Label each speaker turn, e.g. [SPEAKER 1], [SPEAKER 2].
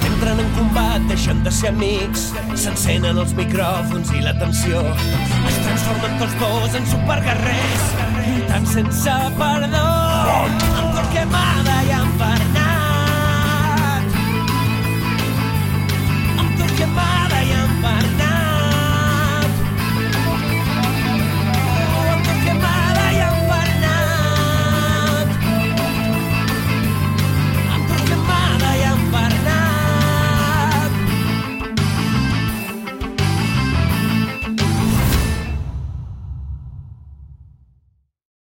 [SPEAKER 1] Quan entren en combat deixen de ser amics, s'encenen els micròfons i l'atenció. Es transformen tots dos en superguerrers, lluitant sense perdó.